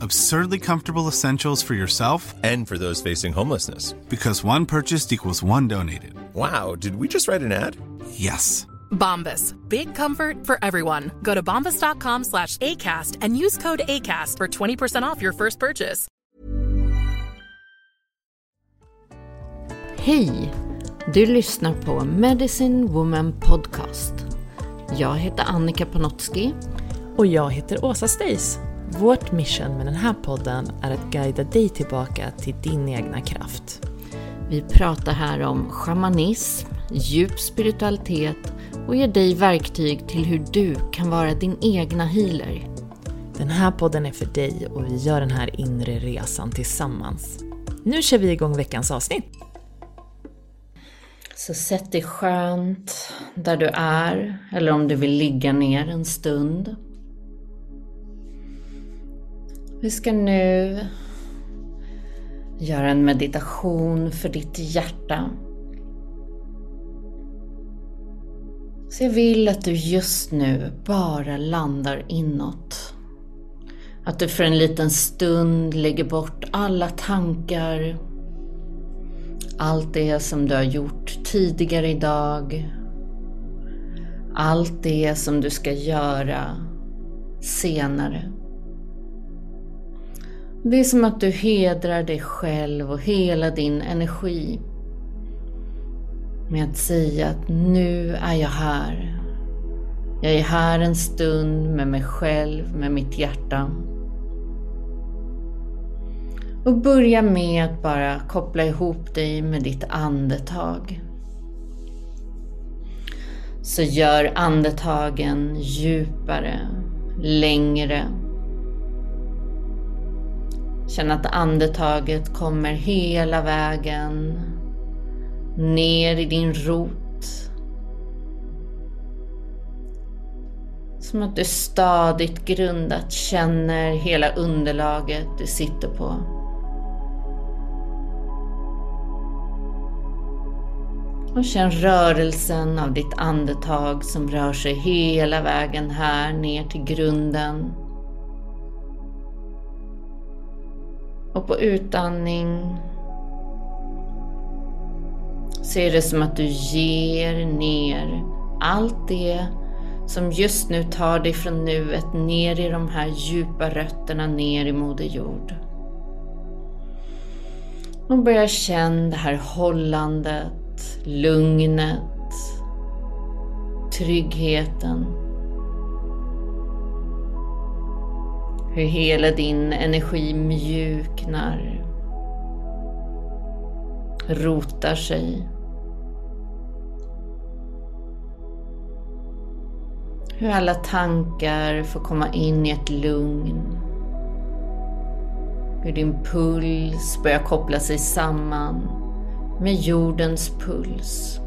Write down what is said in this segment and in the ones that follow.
Absurdly comfortable essentials for yourself And for those facing homelessness. because one purchased equals one donated. Wow, did we just write an ad? Yes. Bombas. Big comfort for everyone. Go to bombas.com slash ACAST and use code ACAST for 20% off your first purchase. Hej! Du lyssnar på Medicine Woman Podcast. Jag heter Annika Panotski. Och jag heter Åsa Stace. Vårt mission med den här podden är att guida dig tillbaka till din egna kraft. Vi pratar här om shamanism, djup spiritualitet och ger dig verktyg till hur du kan vara din egna healer. Den här podden är för dig och vi gör den här inre resan tillsammans. Nu kör vi igång veckans avsnitt. Så sätt dig skönt där du är, eller om du vill ligga ner en stund. Vi ska nu göra en meditation för ditt hjärta. Så jag vill att du just nu bara landar inåt. Att du för en liten stund lägger bort alla tankar, allt det som du har gjort tidigare idag, allt det som du ska göra senare. Det är som att du hedrar dig själv och hela din energi med att säga att nu är jag här. Jag är här en stund med mig själv, med mitt hjärta. Och börja med att bara koppla ihop dig med ditt andetag. Så gör andetagen djupare, längre. Känn att andetaget kommer hela vägen ner i din rot. Som att du stadigt grundat känner hela underlaget du sitter på. Och känn rörelsen av ditt andetag som rör sig hela vägen här ner till grunden. Och på utandning så är det som att du ger ner allt det som just nu tar dig från nuet ner i de här djupa rötterna ner i Moder Jord. Och börja känna det här hållandet, lugnet, tryggheten. Hur hela din energi mjuknar, rotar sig. Hur alla tankar får komma in i ett lugn. Hur din puls börjar koppla sig samman med jordens puls.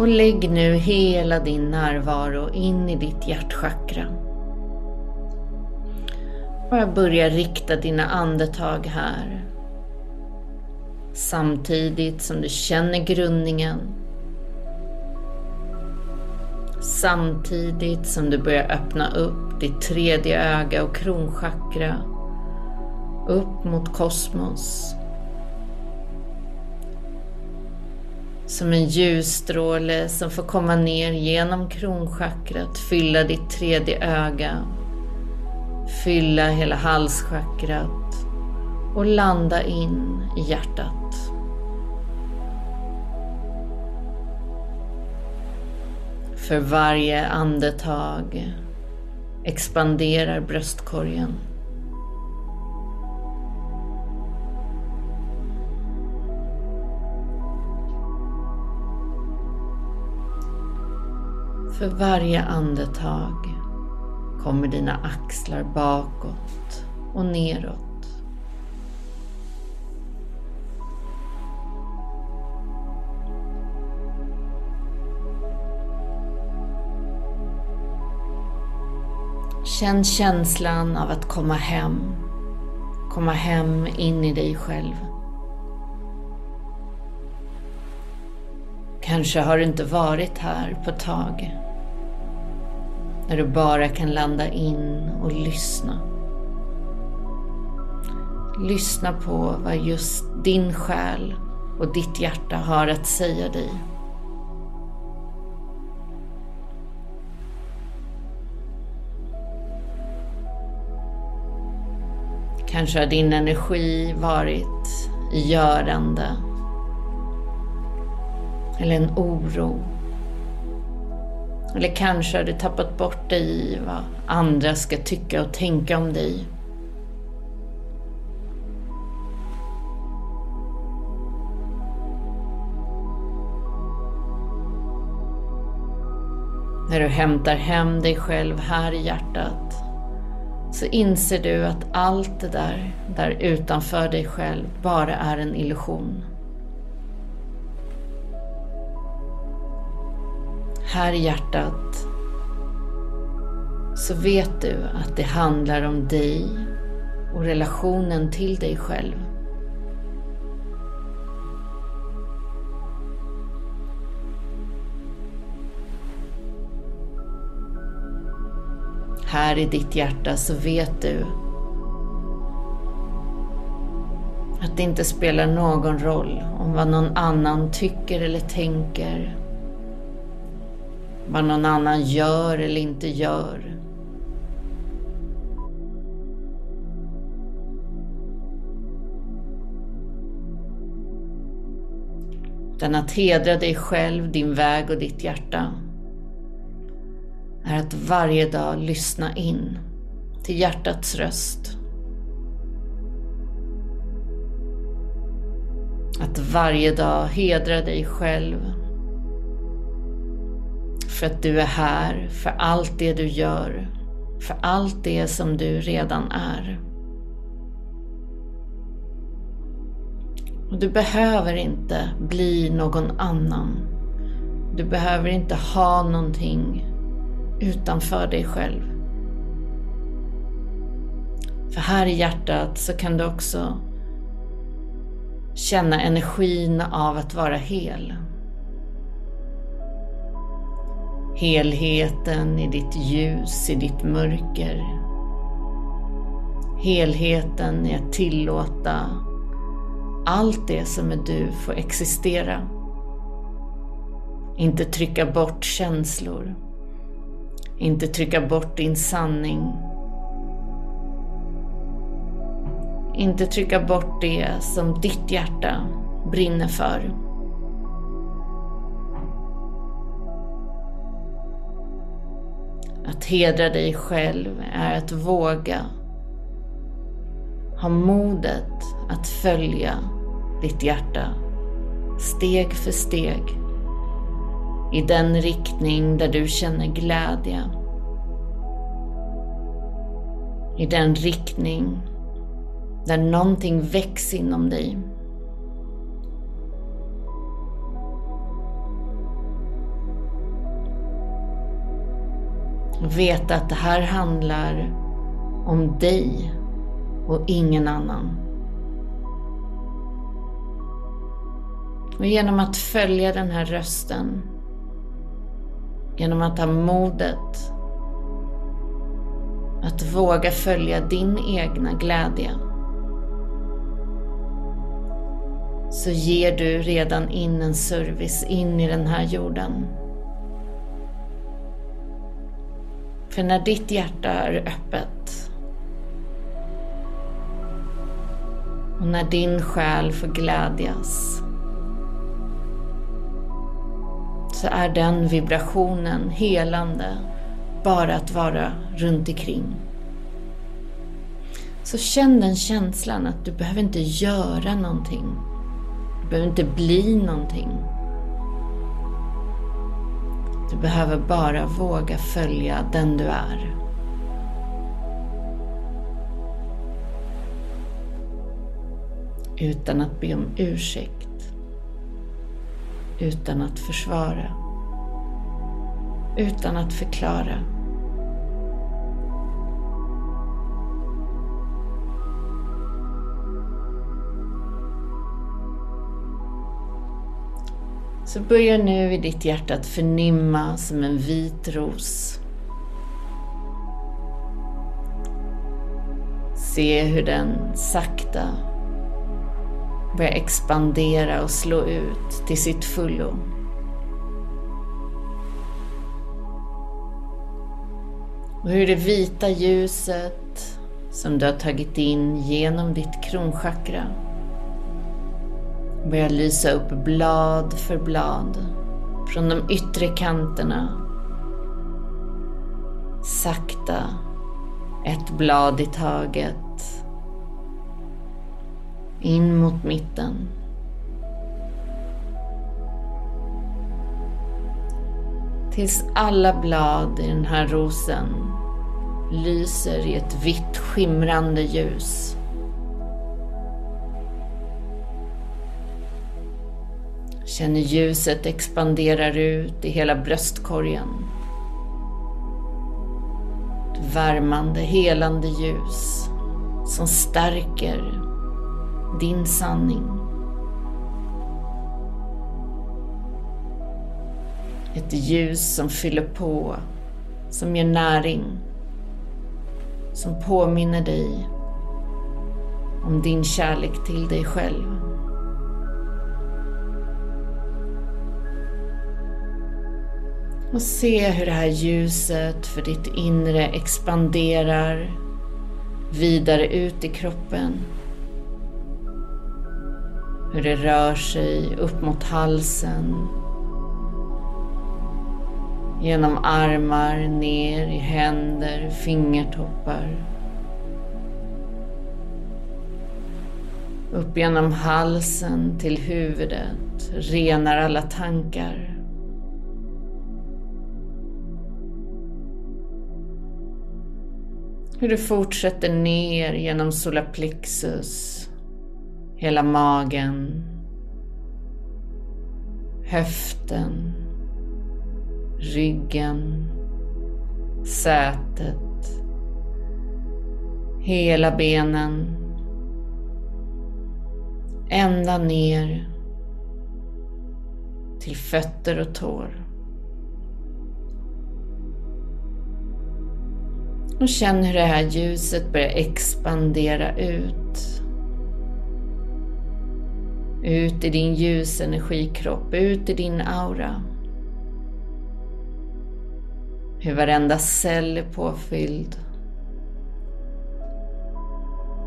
Och lägg nu hela din närvaro in i ditt hjärtchakra. Bara börja rikta dina andetag här. Samtidigt som du känner grundningen. Samtidigt som du börjar öppna upp ditt tredje öga och kronchakra upp mot kosmos. Som en ljusstråle som får komma ner genom kronchakrat, fylla ditt tredje öga, fylla hela halschakrat och landa in i hjärtat. För varje andetag expanderar bröstkorgen. För varje andetag kommer dina axlar bakåt och neråt. Känn känslan av att komma hem. Komma hem in i dig själv. Kanske har du inte varit här på ett tag. När du bara kan landa in och lyssna. Lyssna på vad just din själ och ditt hjärta har att säga dig. Kanske har din energi varit i görande eller en oro. Eller kanske har du tappat bort dig i vad andra ska tycka och tänka om dig. När du hämtar hem dig själv här i hjärtat så inser du att allt det där, där utanför dig själv bara är en illusion. Här i hjärtat så vet du att det handlar om dig och relationen till dig själv. Här i ditt hjärta så vet du att det inte spelar någon roll om vad någon annan tycker eller tänker. Vad någon annan gör eller inte gör. Utan att hedra dig själv, din väg och ditt hjärta är att varje dag lyssna in till hjärtats röst. Att varje dag hedra dig själv. För att du är här, för allt det du gör, för allt det som du redan är. Du behöver inte bli någon annan. Du behöver inte ha någonting utanför dig själv. För här i hjärtat så kan du också känna energin av att vara hel. Helheten i ditt ljus, i ditt mörker. Helheten i att tillåta allt det som är du får existera. Inte trycka bort känslor. Inte trycka bort din sanning. Inte trycka bort det som ditt hjärta brinner för. Att hedra dig själv är att våga ha modet att följa ditt hjärta steg för steg i den riktning där du känner glädje. I den riktning där någonting väcks inom dig. Och Veta att det här handlar om dig och ingen annan. Och genom att följa den här rösten, genom att ha modet att våga följa din egna glädje, så ger du redan in en service in i den här jorden. För när ditt hjärta är öppet och när din själ får glädjas så är den vibrationen helande bara att vara runt omkring. Så känn den känslan att du behöver inte göra någonting. Du behöver inte bli någonting. Du behöver bara våga följa den du är. Utan att be om ursäkt. Utan att försvara. Utan att förklara. Så börja nu i ditt hjärta att förnimma som en vit ros. Se hur den sakta börjar expandera och slå ut till sitt fullo. Och hur det vita ljuset som du har tagit in genom ditt kronchakra börjar lysa upp blad för blad från de yttre kanterna. Sakta, ett blad i taget. In mot mitten. Tills alla blad i den här rosen lyser i ett vitt skimrande ljus. Känner ljuset expanderar ut i hela bröstkorgen. Ett värmande, helande ljus som stärker din sanning. Ett ljus som fyller på, som ger näring, som påminner dig om din kärlek till dig själv. Och se hur det här ljuset för ditt inre expanderar vidare ut i kroppen. Hur det rör sig upp mot halsen. Genom armar, ner i händer, fingertoppar. Upp genom halsen till huvudet, renar alla tankar. Hur du fortsätter ner genom solarplexus, hela magen, höften, ryggen, sätet, hela benen, ända ner till fötter och tår. Och känn hur det här ljuset börjar expandera ut. Ut i din ljusenergikropp, ut i din aura. Hur varenda cell är påfylld.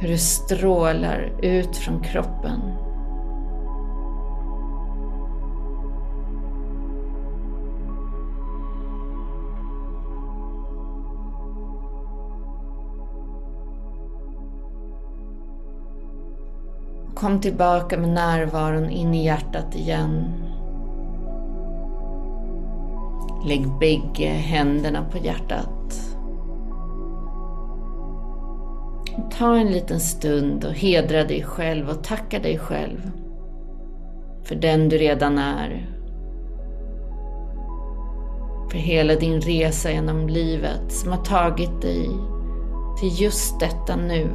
Hur det strålar ut från kroppen. Kom tillbaka med närvaron in i hjärtat igen. Lägg bägge händerna på hjärtat. Ta en liten stund och hedra dig själv och tacka dig själv för den du redan är. För hela din resa genom livet som har tagit dig till just detta nu.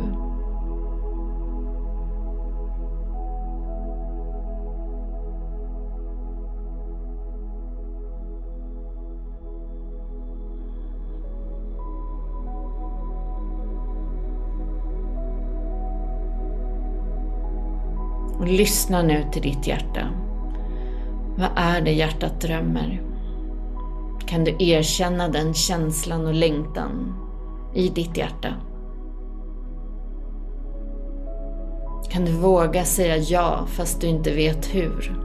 Lyssna nu till ditt hjärta. Vad är det hjärtat drömmer? Kan du erkänna den känslan och längtan i ditt hjärta? Kan du våga säga ja fast du inte vet hur?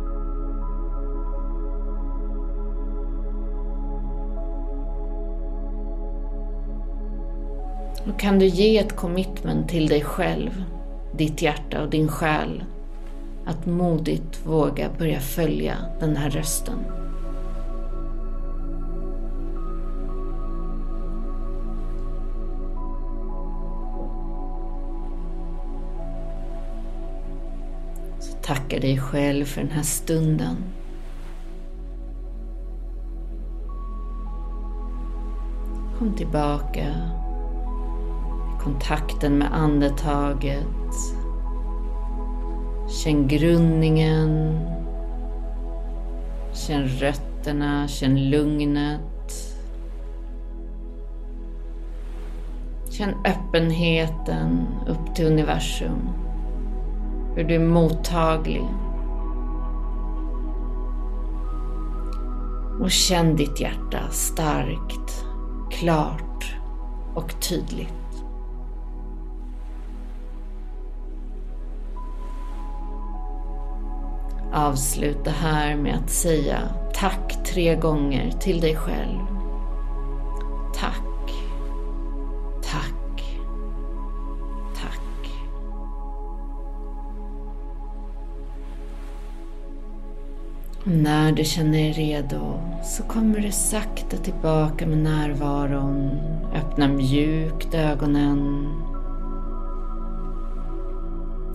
Och kan du ge ett commitment till dig själv, ditt hjärta och din själ att modigt våga börja följa den här rösten? Så tacka dig själv för den här stunden. Kom tillbaka kontakten med andetaget. Känn grundningen. Känn rötterna, känn lugnet. Känn öppenheten upp till universum. Hur du är mottaglig. Och känn ditt hjärta starkt, klart och tydligt. Avsluta här med att säga tack tre gånger till dig själv. Tack. Tack. Tack. Och när du känner dig redo så kommer du sakta tillbaka med närvaron. Öppna mjukt ögonen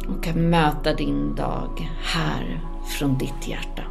och kan möta din dag här från ditt hjärta.